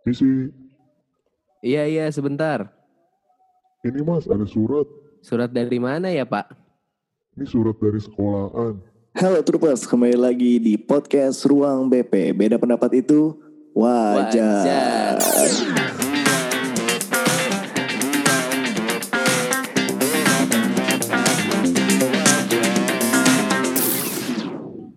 Misi, Iya iya sebentar. ini mas ada surat. Surat dari mana ya Pak? Ini surat dari sekolahan. Halo Troopers, kembali lagi di podcast Ruang BP. Beda pendapat itu wajar.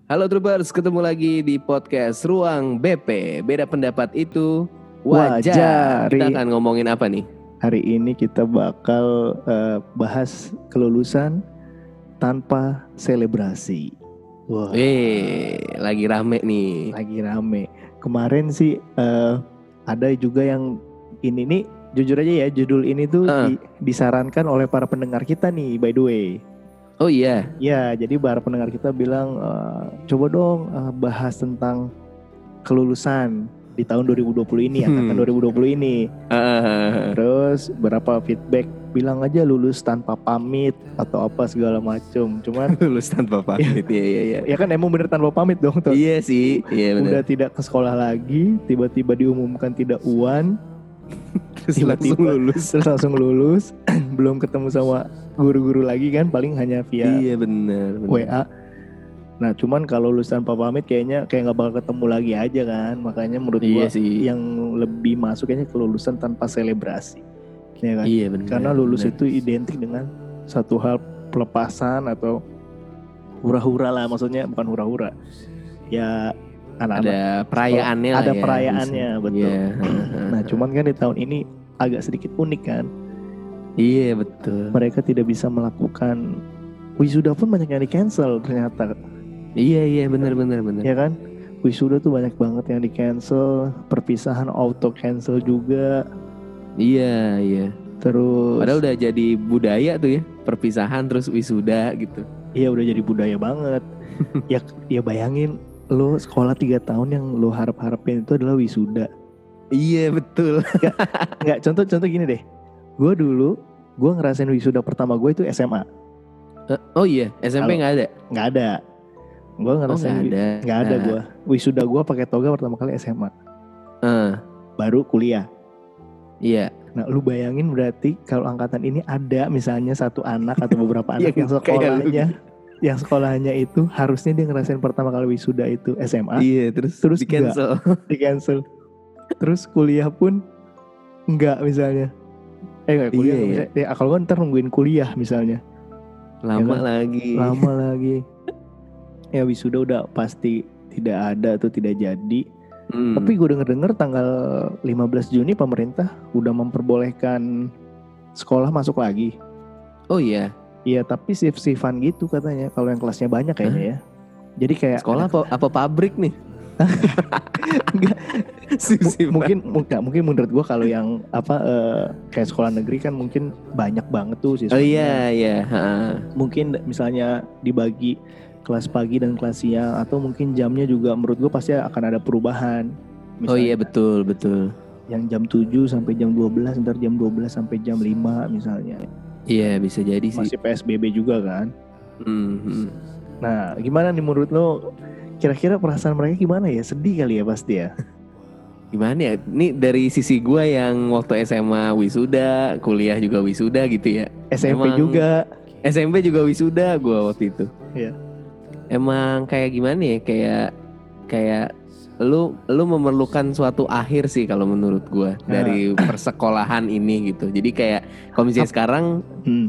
Halo Troopers, ketemu lagi di podcast Ruang BP. Beda pendapat itu wajar. Wajar. Kita akan ngomongin apa nih? Hari ini kita bakal eh, bahas kelulusan tanpa selebrasi. Wah, Eh, lagi rame nih. lagi rame. Kemarin sih eh, ada juga yang ini nih jujur aja ya judul ini tuh Eh. di- disarankan oleh para pendengar kita nih by the way. Oh iya. Ya, jadi para pendengar kita bilang eh, coba dong eh, bahas tentang kelulusan di tahun 2020 ini, angkatan Hmm. 2020 ini. Ah, Terus berapa feedback bilang aja lulus tanpa pamit atau apa segala macem. Cuman lulus tanpa pamit. Iya iya iya. ya kan emang bener tanpa pamit dong tuh. Iya sih. Iya benar. Udah tidak ke sekolah lagi, tiba-tiba diumumkan tidak uan, Terus langsung tiba-tiba. lulus. terus langsung lulus, belum ketemu sama guru-guru lagi kan, paling hanya via Iya benar. benar. WA. Nah, cuman kalau lulus tanpa pamit kayaknya kayak nggak bakal ketemu lagi aja kan. Makanya menurut Iya gua sih. yang lebih masuk kayaknya kelulusan tanpa selebrasi. Ya kan? Iya benar. Karena lulus benar. itu identik dengan satu hal pelepasan atau hura-hura lah maksudnya bukan hura-hura. Ya anak-anak ada perayaannya lah ada ya, perayaannya, bisa. betul. Iya. Nah, cuman kan di tahun ini agak sedikit unik kan. Iya betul. Mereka tidak bisa melakukan wisuda pun banyak yang di cancel ternyata. Iya iya benar benar benar. ya kan wisuda tuh banyak banget yang di cancel perpisahan auto cancel juga Iya iya. terus Padahal udah jadi budaya tuh ya perpisahan terus wisuda gitu. iya udah jadi budaya banget ya ya bayangin lo sekolah tiga tahun yang lo harap harapin itu adalah wisuda Iya betul. nggak contoh contoh gini deh gue dulu gue ngerasain wisuda pertama gue itu SMA Eh, oh iya SMP nggak ada. nggak ada gue Oh ngerasain nggak wi- ada. nggak ada gue wisuda gue pakai toga pertama kali SMA Eh, baru kuliah iya. Nah, lu bayangin berarti kalau angkatan ini ada misalnya satu anak atau beberapa anak Yang sekolahnya yang sekolahnya itu harusnya dia ngerasain pertama kali wisuda itu SMA Iya terus terus di cancel. di cancel. Terus kuliah pun enggak misalnya. Eh enggak kuliah Iya, iya. misalnya, ya, kalau kan ntar nungguin kuliah misalnya. Lama Ya kan? lagi. Lama lagi. Ya wisuda udah pasti tidak ada atau tidak jadi. Hmm. Tapi gue denger-denger tanggal 15 Juni pemerintah udah memperbolehkan sekolah masuk lagi. oh iya. Iya tapi shift-shiftan gitu katanya kalau yang kelasnya banyak kayaknya ya. Jadi kayak Sekolah apa, apa pabrik nih? Enggak. Mungkin mungkin mungkin menurut gua kalau yang apa eh, kayak sekolah negeri kan mungkin banyak banget tuh siswanya. Oh iya iya. ha. Mungkin misalnya dibagi kelas pagi dan kelas siang atau mungkin jamnya juga menurut gua pasti akan ada perubahan. Oh iya Misalnya betul betul. Yang jam 7 sampai jam 12, ntar jam 12 sampai jam 5 misalnya. Iya bisa jadi sih. Masih PSBB juga kan. Hmm, hmm. Nah, gimana nih menurut lo? Kira-kira perasaan mereka gimana ya? Sedih kali ya pasti ya. Gimana ya? Ini dari sisi gua yang waktu SMA wisuda, kuliah juga wisuda gitu ya. SMP Emang- juga. SMP juga wisuda gua waktu itu. Iya. Emang kayak gimana ya? Kayak kayak lu lu memerlukan suatu akhir sih kalau menurut gua dari persekolahan ini gitu. Jadi kayak kalau misalnya Ap- sekarang Hmm.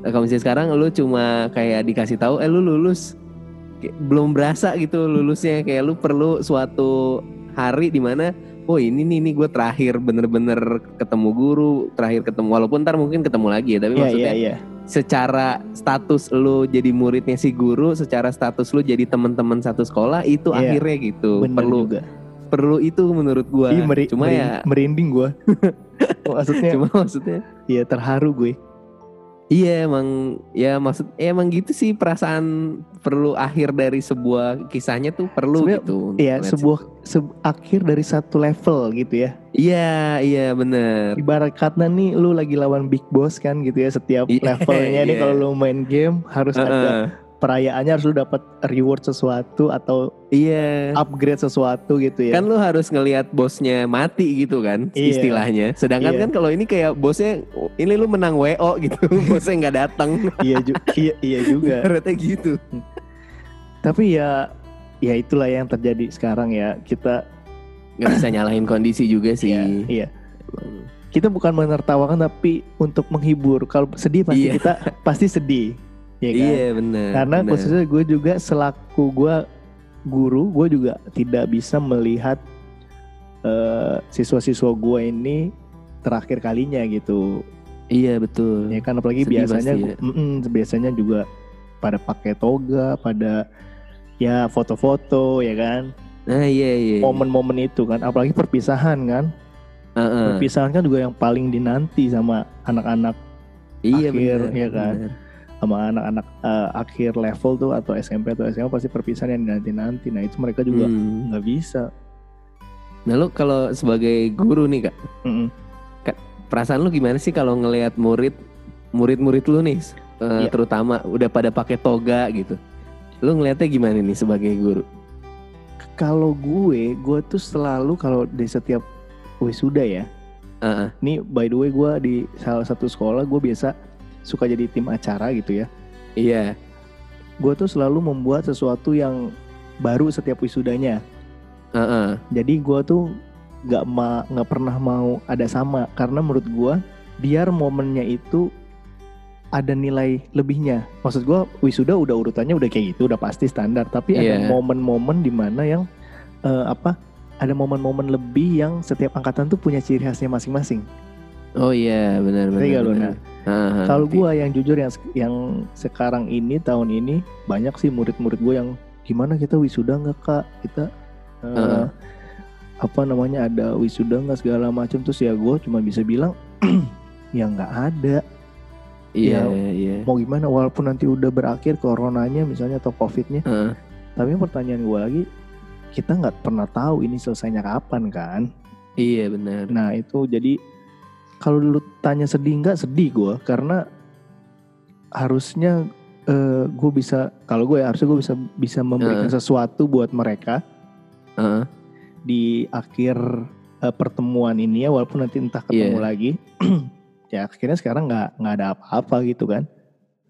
kalau misalnya sekarang lu cuma kayak dikasih tahu eh lu lulus belum berasa gitu lulusnya kayak lu perlu suatu hari di mana oh ini nih nih gue terakhir bener-bener ketemu guru terakhir ketemu walaupun ntar mungkin ketemu lagi ya tapi Iya, maksudnya iya, iya. Secara status lu jadi muridnya si guru secara status lu jadi teman-teman satu sekolah itu Iya, akhirnya gitu Bener perlu juga. perlu itu menurut gua Ih, meri- cuma meri- ya merinding gue. maksudnya, cuma maksudnya iya terharu gue. Iya emang ya maksud ya emang gitu sih perasaan perlu akhir dari sebuah kisahnya tuh perlu Sebenarnya, gitu. Iya, sebuah se- akhir dari satu level gitu ya. Iya iya bener. Ibarat kata nih lu lagi lawan big boss kan gitu ya setiap Iya, levelnya nih iya. kalau lu main game harus ada Heeh. Perayaannya harus lu dapat reward sesuatu atau Iya. upgrade sesuatu gitu ya. Kan lu harus ngelihat bosnya mati gitu kan Iya. istilahnya. Sedangkan Iya. kan kalau ini kayak bosnya ini lu menang WO gitu, bosnya nggak datang. iya, ju- iya, iya juga. Ibaratnya gitu. Tapi ya ya itulah yang terjadi sekarang ya. Kita Nggak bisa nyalahin kondisi juga sih. ya, iya. Kita bukan menertawakan tapi untuk menghibur. Kalau sedih pasti Iya. kita pasti sedih. Ya kan? Iya benar. Karena benar. khususnya gue juga selaku gue guru, gue juga tidak bisa melihat eh, siswa-siswa gue ini terakhir kalinya gitu. Iya betul. Ya kan apalagi Sedih biasanya pasti ya. mm-mm, biasanya juga pada pakai toga, pada ya foto-foto ya kan. Nah iya iya. Momen-momen itu kan, apalagi perpisahan kan. Heeh. Perpisahan kan juga yang paling dinanti sama anak-anak Iya akhir, benar. ya kan? benar. Sama anak-anak eh, akhir level tuh atau SMP atau SMA pasti perpisahan yang dinanti-nanti. Nah, itu mereka juga Hmm. nggak bisa. Nah lu kalau sebagai guru nih kak, Mm-mm. perasaan lu gimana sih kalau ngelihat murid murid-murid lu nih, eh, Iya. terutama udah pada pakai toga gitu. Lu ngelihatnya gimana nih sebagai guru? Kalau gue, gue tuh selalu kalau di setiap wisuda ya. Heeh. Nih by the way gue di salah satu sekolah gue biasa suka jadi tim acara gitu ya. Iya. Gue tuh selalu membuat sesuatu yang baru setiap wisudanya. Heeh. Jadi gue tuh nggak ma nggak pernah mau ada sama karena menurut gue biar momennya itu ada nilai lebihnya. Maksud gue wisuda udah urutannya udah kayak gitu, udah pasti standar. Tapi ada Iya. momen-momen di mana yang eh, apa? Ada momen-momen lebih yang setiap angkatan tuh punya ciri khasnya masing-masing. Oh iya benar benar. Benar. Nah? Heeh, Kalau gue yang jujur yang yang sekarang ini tahun ini banyak sih murid-murid gue yang gimana kita wisuda nggak kak? Kita eh, Heeh. apa namanya ada wisuda nggak segala macam terus ya gue cuma bisa bilang ya nggak ada Iya ya, iya. mau gimana walaupun nanti udah berakhir coronanya misalnya atau covidnya Heeh. tapi pertanyaan gue lagi kita nggak pernah tahu ini selesainya kapan kan Iya benar. nah itu jadi kalau lu tanya sedih nggak sedih gue karena harusnya gue bisa kalau gue ya harusnya gue bisa bisa memberikan sesuatu buat mereka Heeh. di akhir eh, pertemuan ini ya walaupun nanti entah ketemu Iya. lagi ya akhirnya sekarang nggak nggak ada apa-apa gitu kan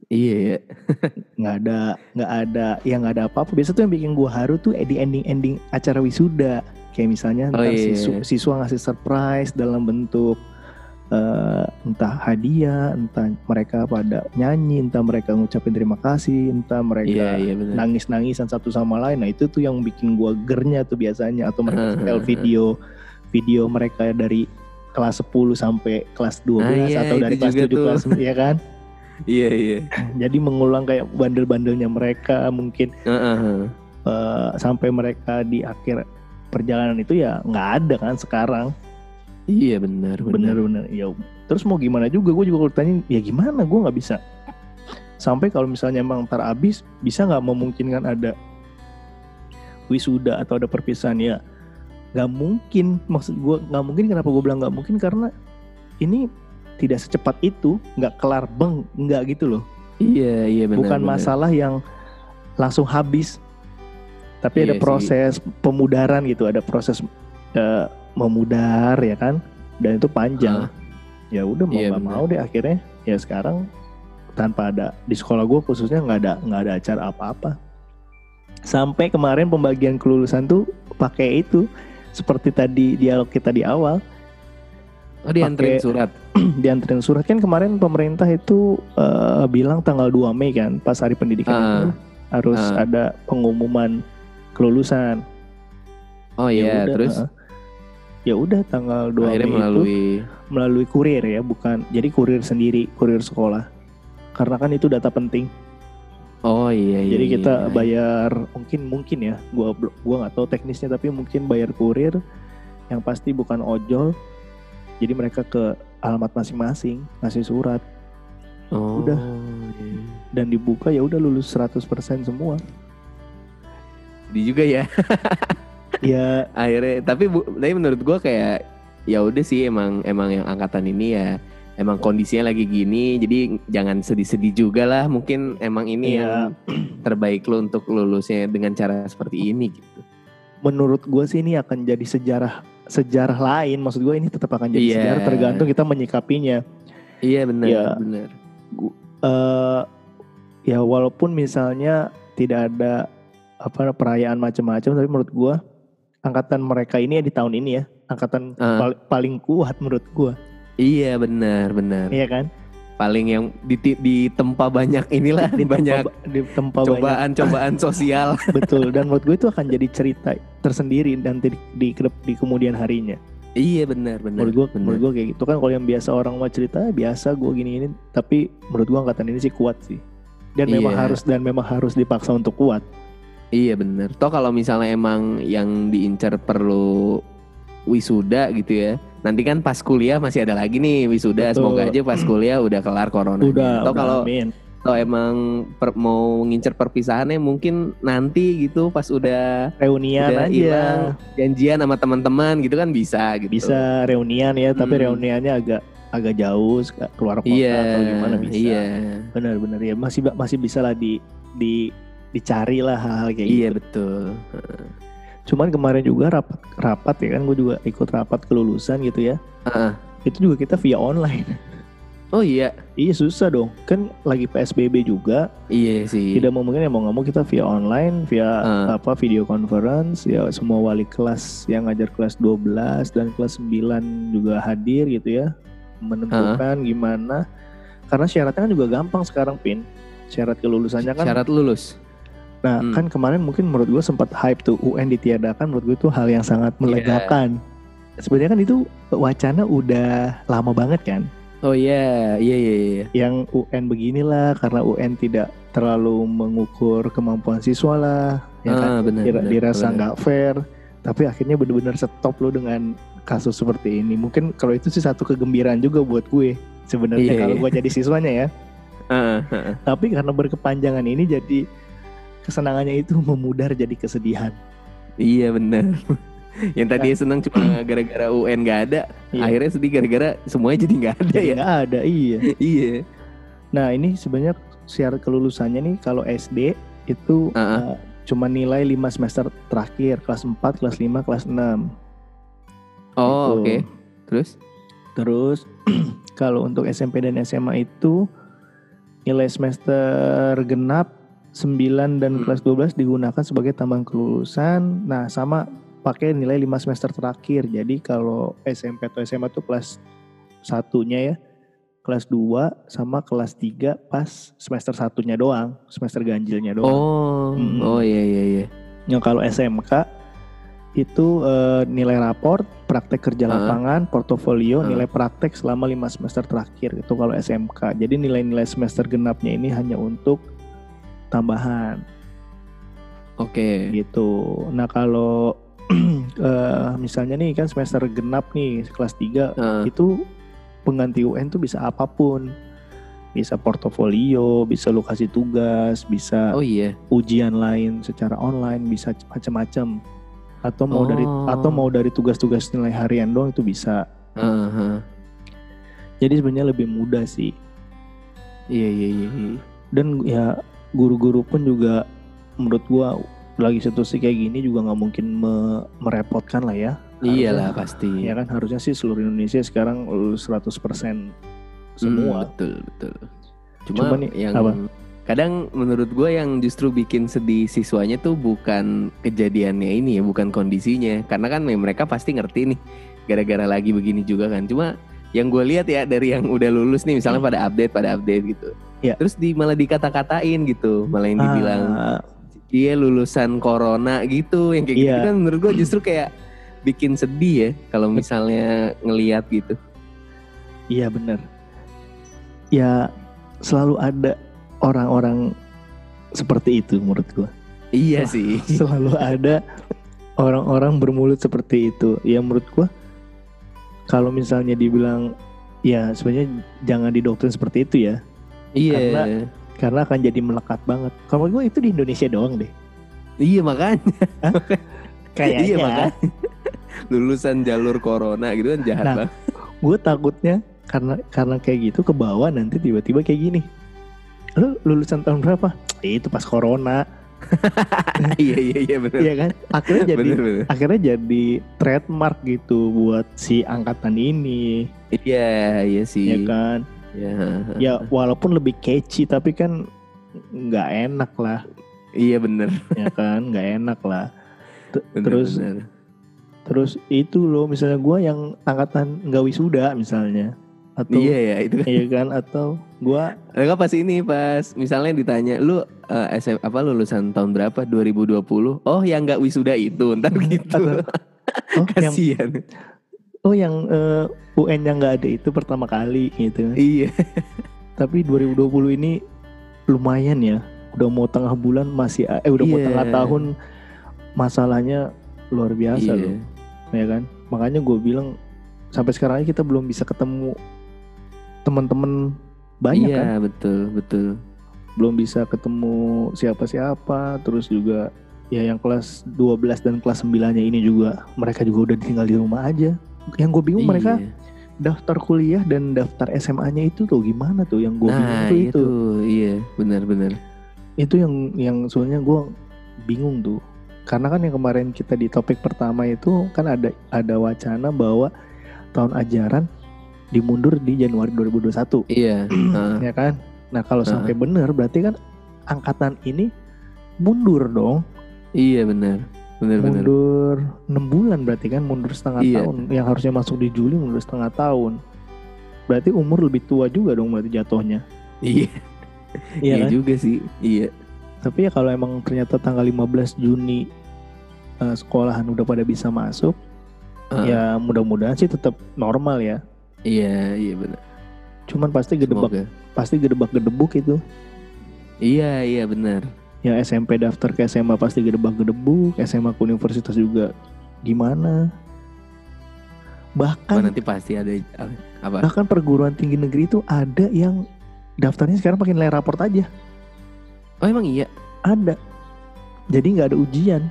Iya ya. nggak ada nggak ada yang nggak ada apa-apa biasa tuh yang bikin gua haru tuh di ending ending acara wisuda kayak misalnya Oh, ntar iya. siswa, siswa ngasih surprise dalam bentuk eh, entah hadiah entah mereka pada nyanyi entah mereka ngucapin terima kasih entah Iya mereka iya benar. nangis-nangisan satu sama lain. Nah itu tuh yang bikin gua gernya tuh biasanya atau mereka setel video video mereka dari kelas 10 sampai kelas 12 Ah, iya, atau dari kelas 7 tuh. kelas 9 ya kan. Iya iya. Jadi mengulang kayak bandel-bandelnya mereka mungkin Heeh, heeh. eh, sampai mereka di akhir perjalanan itu ya nggak ada kan sekarang. Iya benar benar. Bener-bener ya. Terus mau gimana juga gue juga kalau ditanya ya gimana gue nggak bisa. Sampai kalau misalnya emang ntar abis bisa nggak memungkinkan ada wisuda atau ada perpisahan ya nggak mungkin maksud gue nggak mungkin kenapa gue bilang nggak mungkin karena ini tidak secepat itu nggak kelar beng nggak gitu loh Iya iya benar. bukan benar. masalah yang langsung habis tapi ada Iya sih. proses pemudaran gitu ada proses eh, memudar ya kan? Dan itu panjang. Ya udah mau Iya, nggak benar. mau deh akhirnya. Ya sekarang tanpa ada di sekolah gue khususnya nggak ada nggak ada acara apa-apa. Sampai kemarin pembagian kelulusan tuh pakai itu. Seperti tadi dialog kita di awal. Oh dianterin surat. dianterin surat. Kan kemarin pemerintah itu eh, bilang tanggal 2 Mei kan pas hari pendidikan Ah. itu. Harus Ah. ada pengumuman kelulusan. Oh iya udah, terus? eh, ya udah tanggal 2 akhirnya Mei melalui itu melalui kurir ya, bukan jadi kurir sendiri, kurir sekolah. Karena kan itu data penting. Oh iya iya. jadi kita iya. bayar mungkin mungkin ya, gua gua nggak tahu teknisnya tapi mungkin bayar kurir yang pasti bukan ojol. Jadi mereka ke alamat masing-masing ngasih surat Oh, udah. iya. dan dibuka ya udah lulus 100% semua. Di juga ya ya akhirnya tapi bu, tapi menurut gua kayak ya udah sih emang emang yang angkatan ini ya emang kondisinya lagi gini jadi jangan sedih-sedih juga lah mungkin emang ini Iya. yang terbaik lo untuk lulusnya dengan cara seperti ini gitu menurut gue sih ini akan jadi sejarah sejarah lain maksud gue ini tetap akan jadi Iya. sejarah tergantung kita menyikapinya iya benar Iya. benar eh ya walaupun misalnya tidak ada apa perayaan macam-macam tapi menurut gua angkatan mereka ini ya di tahun ini ya. Angkatan Ah. pal- paling kuat menurut gua. Iya benar benar. Iya kan? Paling yang di, ditempa banyak inilah banyak di tempat banyak. cobaan-cobaan sosial. Betul dan menurut gue itu akan jadi cerita tersendiri nanti di, di, kedep- di kemudian harinya. Iya benar benar menurut gua benar. menurut gua kayak gitu. Kan kalau yang biasa orang mau cerita biasa gua gini ini tapi menurut gua angkatan ini sih kuat sih. Dan memang Iya. harus dan memang harus dipaksa untuk kuat Iya bener. Toh kalau misalnya emang yang diincar perlu wisuda gitu ya. Nanti kan pas kuliah masih ada lagi nih wisuda. Betul. Semoga aja pas kuliah udah kelar corona. udah Toh udah, kalau toh emang per- mau ngincer perpisahannya mungkin nanti gitu pas udah reunian udah aja hilang janjian sama teman-teman gitu kan bisa gitu. bisa reunian ya tapi Hmm. reuniannya agak agak jauh keluar kota Iya. atau gimana bisa Iya. benar-benar ya masih masih bisa lah di di dicari lah hal-hal kayak Iya gitu betul. cuman kemarin juga rapat rapat ya kan gue juga ikut rapat kelulusan gitu ya Heeh. itu juga kita via online Oh iya. iya susah dong kan lagi psbb juga Iya sih. tidak memungkinkan ya mau nggak mau kita via online via Ah. apa video conference ya semua wali kelas yang ngajar kelas 12 dan kelas 9 juga hadir gitu ya menentukan gimana karena syaratnya kan juga gampang sekarang pin syarat kelulusannya kan Syarat lulus. Nah hmm. kan kemarin mungkin menurut gue sempat hype tuh UN ditiadakan menurut gue itu hal yang sangat Iya. melegakan sebenarnya kan itu wacana udah lama banget kan Oh iya, iya iya iya. yang UN beginilah karena UN tidak terlalu mengukur kemampuan siswa lah ya kan Ah, benar. Dira- benar, dirasa nggak fair tapi akhirnya benar-benar stop lo dengan kasus seperti ini mungkin kalau itu sih satu kegembiraan juga buat gue sebenarnya Iya, kalau iya. gue jadi siswanya ya Heeh, heeh. tapi karena berkepanjangan ini jadi kesenangannya itu memudar jadi kesedihan Iya benar. Yang tadi senang cuma gara-gara UN gak ada, Iya. akhirnya sedih gara-gara semuanya jadi nggak ada Jadi ya. nggak ada iya Iya. nah ini sebenarnya syarat kelulusannya nih kalau SD itu Ah, uh, cuma nilai 5 semester terakhir kelas 4, kelas 5, kelas 6 Oh oke. Gitu. Terus? Terus kalau untuk SMP dan SMA itu nilai semester genap 9 dan Hmm. kelas 12 digunakan sebagai tambahan kelulusan. Nah, sama pakai nilai 5 semester terakhir. Jadi kalau SMP atau SMA tuh kelas satunya ya, kelas 2 sama kelas 3 pas semester satunya doang, semester ganjilnya doang. Oh, Hmm. oh iya iya iya. Yang kalau SMK itu eh, nilai raport, praktek kerja lapangan, portofolio, Ah. nilai praktek selama lima semester terakhir itu kalau SMK. Jadi nilai-nilai semester genapnya ini hanya untuk tambahan Oke. gitu. Nah kalau eh, misalnya nih kan semester genap nih kelas 3 Heeh. itu pengganti UN tuh bisa apa pun. Bisa portofolio, bisa lokasi tugas, bisa Oh iya. ujian lain secara online bisa macam-macam atau mau dari Oh. atau mau dari tugas-tugas nilai harian doang itu bisa Heeh, heeh. jadi sebenarnya lebih mudah sih Iya iya iya. iya. dan ya guru-guru pun juga menurut gua lagi situasi kayak gini juga nggak mungkin me- merepotkan lah ya Iyalah Harusnya- pasti. ya kan harusnya sih seluruh Indonesia sekarang lulus 100% semua Hmm, betul betul. Cuma, Cuma nih, yang apa? kadang menurut gue yang justru bikin sedih siswanya tuh bukan kejadiannya ini ya, bukan kondisinya. Karena kan mereka pasti ngerti nih gara-gara lagi begini juga kan. Cuma yang gue lihat ya dari yang udah lulus nih misalnya pada update pada update gitu. Ya. Terus di malah dikata-katain gitu, malah yang dibilang Ah, dia lulusan corona gitu, yang kayak gitu Iya. kan menurut gue justru kayak bikin sedih ya kalau misalnya ngelihat gitu. iya bener ya selalu ada orang-orang seperti itu menurut gua Iya Wah, sih. selalu ada orang-orang bermulut seperti itu. Ya menurut gua kalau misalnya dibilang ya sebenarnya jangan didoktrin seperti itu ya, Iya. Karena- karena akan jadi melekat banget. Kalau gua itu di Indonesia doang deh. Iya makanya. Kayaknya. Iya makanya. Lulusan jalur corona gitu kan jahat Nah, banget. Gue takutnya karena karena kayak gitu ke bawah nanti tiba-tiba kayak gini. Lu lulusan tahun berapa? "Eh, Itu pas corona, iya iya iya benar. iya kan? Akhirnya jadi Bener bener. akhirnya jadi trademark gitu buat si angkatan ini, Iya iya sih. ya kan? Iya. Ya walaupun lebih catchy tapi kan nggak enak lah, Iya bener. ya kan? Nggak enak lah. T- bener, terus bener. terus itu loh misalnya gua yang angkatan nggak wisuda misalnya atau Iya ya itu kan. iya kan atau gua Enggak pas ini pas misalnya ditanya lu eh, SM apa lulusan tahun berapa 2020 oh yang nggak wisuda itu ntar gitu Atau- oh yang kasihan oh yang eh, UN yang nggak ada itu pertama kali gitu. Iya. Tapi 2020 ini lumayan ya. Udah mau tengah bulan masih eh udah mau Iya. tengah tahun masalahnya luar biasa iya. loh. Ya kan? Makanya gue bilang sampai sekarang aja kita belum bisa ketemu teman-teman banyak kan? iya betul betul. Belum bisa ketemu siapa-siapa terus juga ya yang kelas 12 dan kelas 9 nya ini juga mereka juga udah tinggal di rumah aja yang gue bingung mereka Iya. daftar kuliah dan daftar SMA-nya itu tuh gimana tuh? Yang gue bingung nah tuh itu. itu. Iya benar-benar itu yang yang soalnya gue bingung tuh. Karena kan yang kemarin kita di topik pertama itu kan ada ada wacana bahwa tahun ajaran dimundur di Januari 2021 iya Heeh. ya kan? Nah kalau Heeh. sampai benar berarti kan angkatan ini mundur dong. Iya benar benar-benar mundur 6 bulan berarti kan mundur setengah Iya. tahun. Yang harusnya masuk di Juli mundur setengah tahun. Berarti umur lebih tua juga dong berarti jatuhnya. Iya. Iya iya kan? juga sih. Iya. Tapi ya kalau emang ternyata tanggal 15 Juni eh, sekolahan udah pada bisa masuk Heeh. ya mudah-mudahan sih tetap normal ya. Iya iya benar cuman pasti gedebak Semoga. pasti gedebak gedebuk itu. Iya iya benar yang SMP daftar ke SMA pasti gedebak gedebuk SMA ke universitas juga gimana? Oh, bahkan nanti pasti ada apa? bahkan perguruan tinggi negeri itu ada yang daftarnya sekarang pakai nilai raport aja. Oh emang iya? Ada. Jadi nggak ada ujian.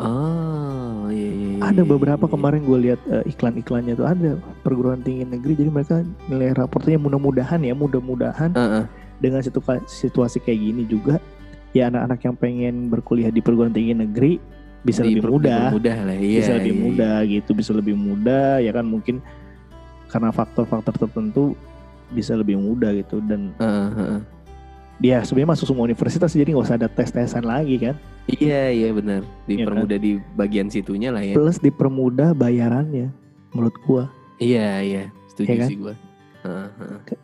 Oh iya iya, iya ada iya, beberapa iya. kemarin gue lihat eh, iklan-iklannya tuh ada. Perguruan tinggi negeri jadi mereka nilai raportnya mudah-mudahan ya mudah-mudahan Heeh. Dengan situ- situasi kayak gini juga ya anak-anak yang pengen berkuliah di perguruan tinggi negeri bisa Di- lebih mudah mudah lah iya bisa lebih iya, iya. mudah gitu bisa lebih mudah ya kan mungkin karena faktor-faktor tertentu bisa lebih mudah gitu dan Heeh, heeh. dia sebenarnya masuk semua universitas jadi nggak usah ada tes-tesan lagi kan Iya iya benar Iya dipermudah di bagian situnya lah ya. plus dipermudah bayarannya menurut gua Iya iya setuju Iya kan? sih gua.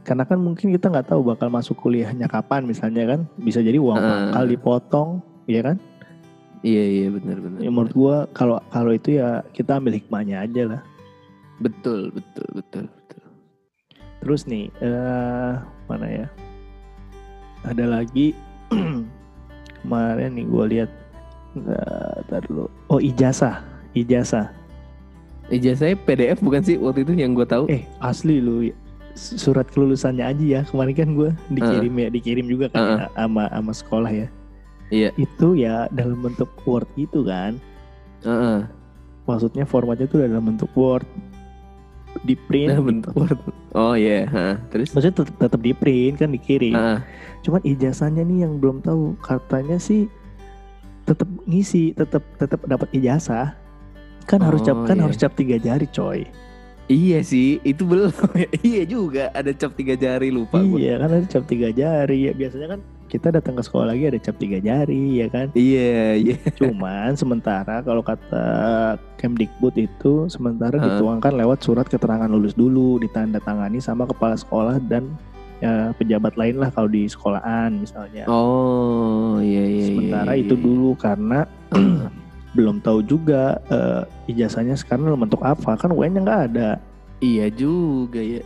Karena kan mungkin kita nggak tahu bakal masuk kuliahnya kapan misalnya kan bisa jadi uang Heeh. pangkal dipotong ya kan Iya iya benar benar. ya, menurut gua kalau kalau itu ya kita ambil hikmahnya aja lah betul betul betul betul. terus nih eh mana ya ada lagi kemarin nih gua lihat eh, dulu oh ijazah ijazah Ijazahnya PDF bukan sih waktu itu yang gua tahu? eh asli lu surat kelulusannya aja ya kemarin kan gua dikirim ya dikirim juga kan Heeh. ya, sama sama sekolah ya Iya. itu ya dalam bentuk Word gitu kan Heeh. maksudnya formatnya tuh dalam bentuk Word di print Nah, bentuk Word. Oh iya, heeh. Terus maksudnya tetap, tetap di print kan dikirim Heeh. cuman ijazahnya nih yang belum tahu katanya sih tetap ngisi tetap tetap dapat ijazah kan harus cap Oh, kan iya. harus cap tiga jari coy Iya sih, itu belum. iya juga, ada cap tiga jari lupa iya kan ada cap tiga jari ya biasanya kan kita datang ke sekolah lagi ada cap tiga jari ya kan Iya, iya. cuman sementara kalau kata Kemdikbud itu sementara Heeh. dituangkan lewat surat keterangan lulus dulu ditandatangani sama kepala sekolah dan ya, pejabat lain lah kalau di sekolahan misalnya Oh, iya iya iya. sementara iya, itu iya. dulu karena belum tahu juga eh, ijazahnya sekarang dalam bentuk apa kan UN-nya nggak ada Iya juga ya.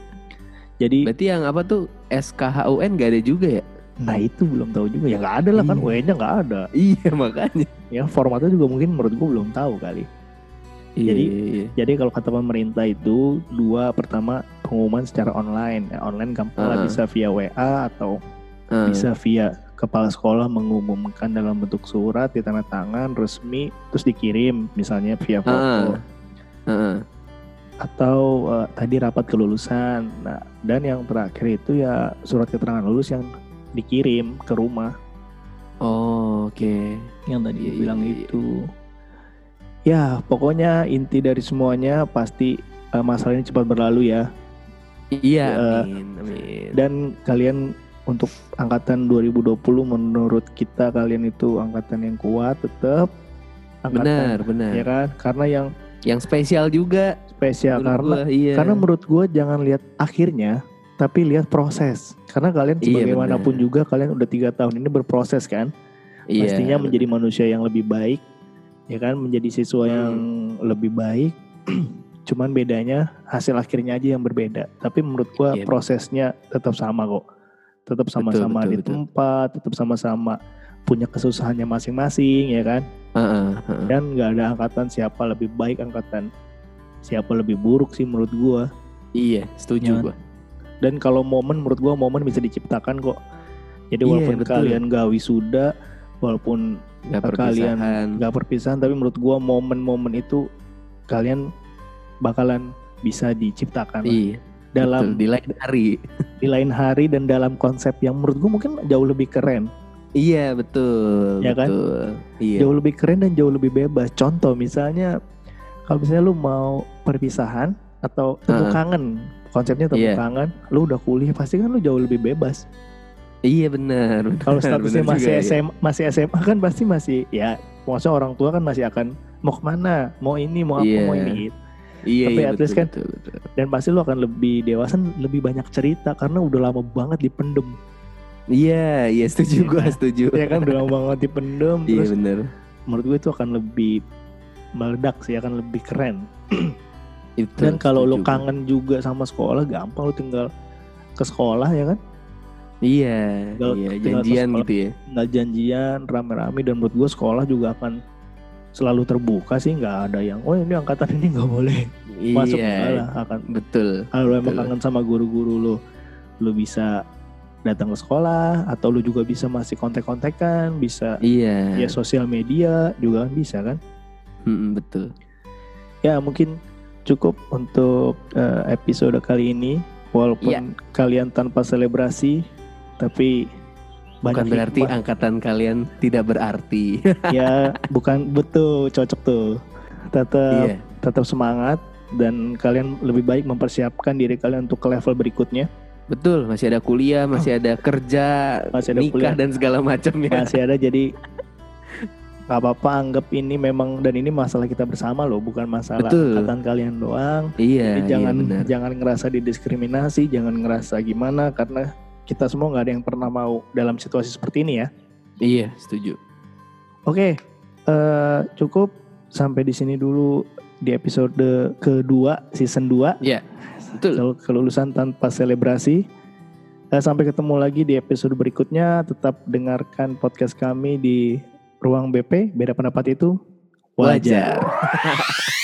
jadi Berarti yang apa tuh SKHUN gak ada juga ya? nah itu belum tahu juga ya nggak ada lah kan Iya. UN-nya nggak ada Iya makanya. ya formatnya juga mungkin menurut gua belum tahu kali Iya, Jadi- iya, iya. jadi kalau kata pemerintah itu dua pertama pengumuman secara online ya, online gampang lah Heeh. bisa via WA atau Heeh. bisa via kepala sekolah mengumumkan dalam bentuk surat di tanda tangan resmi terus dikirim misalnya via foto Heeh. Heeh. atau eh, tadi rapat kelulusan. Nah, dan yang terakhir itu ya surat keterangan lulus yang dikirim ke rumah Oh, oke. yang tadi gue iya, bilang iya. itu. Ya, pokoknya inti dari semuanya pasti eh, masalah ini cepat berlalu ya. Iya, Eh, amin, amin. Dan kalian untuk angkatan 2020 menurut kita kalian itu angkatan yang kuat tetap angkatan Benar, benar. ya kan? Karena yang Yang spesial juga. spesial menurut karena gua, iya. karena menurut gue jangan lihat akhirnya tapi lihat proses. Karena kalian Iya, sebagaimanapun benar. juga kalian udah tiga tahun ini berproses kan? Iya, Pastinya benar. menjadi manusia yang lebih baik, ya kan? Menjadi siswa Hmm. yang lebih baik. Cuman bedanya hasil akhirnya aja yang berbeda. Tapi menurut gua Iya. prosesnya tetap sama kok. Tetap sama-sama di betul. tempat, tetap sama-sama punya kesusahannya masing-masing, ya kan? Heeh, heeh. Dan nggak ada angkatan siapa lebih baik angkatan siapa lebih buruk sih menurut gua. Iya, setuju Ya. gua. Dan kalau momen menurut gua momen bisa diciptakan kok. Jadi Iya, walaupun betul. kalian gak wisuda, walaupun Gak kalian nggak perpisahan tapi menurut gua momen-momen itu kalian bakalan bisa diciptakan lah. Iya, dalam betul. di lain hari. di lain hari dan dalam konsep yang menurut gua mungkin jauh lebih keren Iya, betul. Ya kan? betul. Iya. jauh lebih keren dan jauh lebih bebas contoh misalnya kalau misalnya lu mau perpisahan atau temu Heeh. kangen konsepnya temu Iya. kangen lu udah kuliah pasti kan lu jauh lebih bebas Iya benar. kalau statusnya masih juga, iya. SMA masih SMA kan pasti masih ya maksudnya orang tua kan masih akan mau ke mana mau ini mau apa Iya. mau ini gitu. Iya, Tapi iya, at least betul, kan betul, betul. dan pasti lu akan lebih dewasa lebih banyak cerita karena udah lama banget dipendem Iya, iya setuju Iya gua, kan? setuju. ya kan udah lama banget dipendem Iya terus benar. menurut gue itu akan lebih meledak sih akan lebih keren Itu. dan kalau gua. kangen juga sama sekolah gampang lu tinggal ke sekolah ya kan Iya, Tinggal- iya tinggal janjian sekolah. gitu ya. nggak janjian rame-rame dan menurut gue sekolah juga akan selalu terbuka sih nggak ada yang oh ini angkatan ini nggak boleh masuk Iya, enggak lah akan betul. kalau emang kangen sama guru-guru lu lu bisa datang ke sekolah atau lu juga bisa masih kontak-kontakan bisa Iya, ya sosial media juga kan bisa kan Mm-mm, betul. ya mungkin cukup untuk eh, episode kali ini walaupun Iya. kalian tanpa selebrasi tapi Bukan berarti hikmah. angkatan kalian tidak berarti. ya bukan betul cocok tuh tetap iya, tetap semangat dan kalian lebih baik mempersiapkan diri kalian untuk ke level berikutnya betul. Masih ada kuliah, masih ada kerja, Masih ada nikah kuliah. dan segala macam ya. masih ada jadi nggak apa-apa anggap ini memang dan ini masalah kita bersama loh bukan masalah Betul. angkatan kalian doang Iya, Jadi jangan iya benar. jangan ngerasa didiskriminasi, jangan ngerasa gimana karena kita semua nggak ada yang pernah mau dalam situasi seperti ini ya. Iya, setuju. Oke, eh, cukup sampai di sini dulu di episode kedua season 2 Iya, betul. Kalau kelulusan tanpa selebrasi. Eh, sampai ketemu lagi di episode berikutnya. Tetap dengarkan podcast kami di Ruang BP. Beda pendapat itu wajar. Wajar.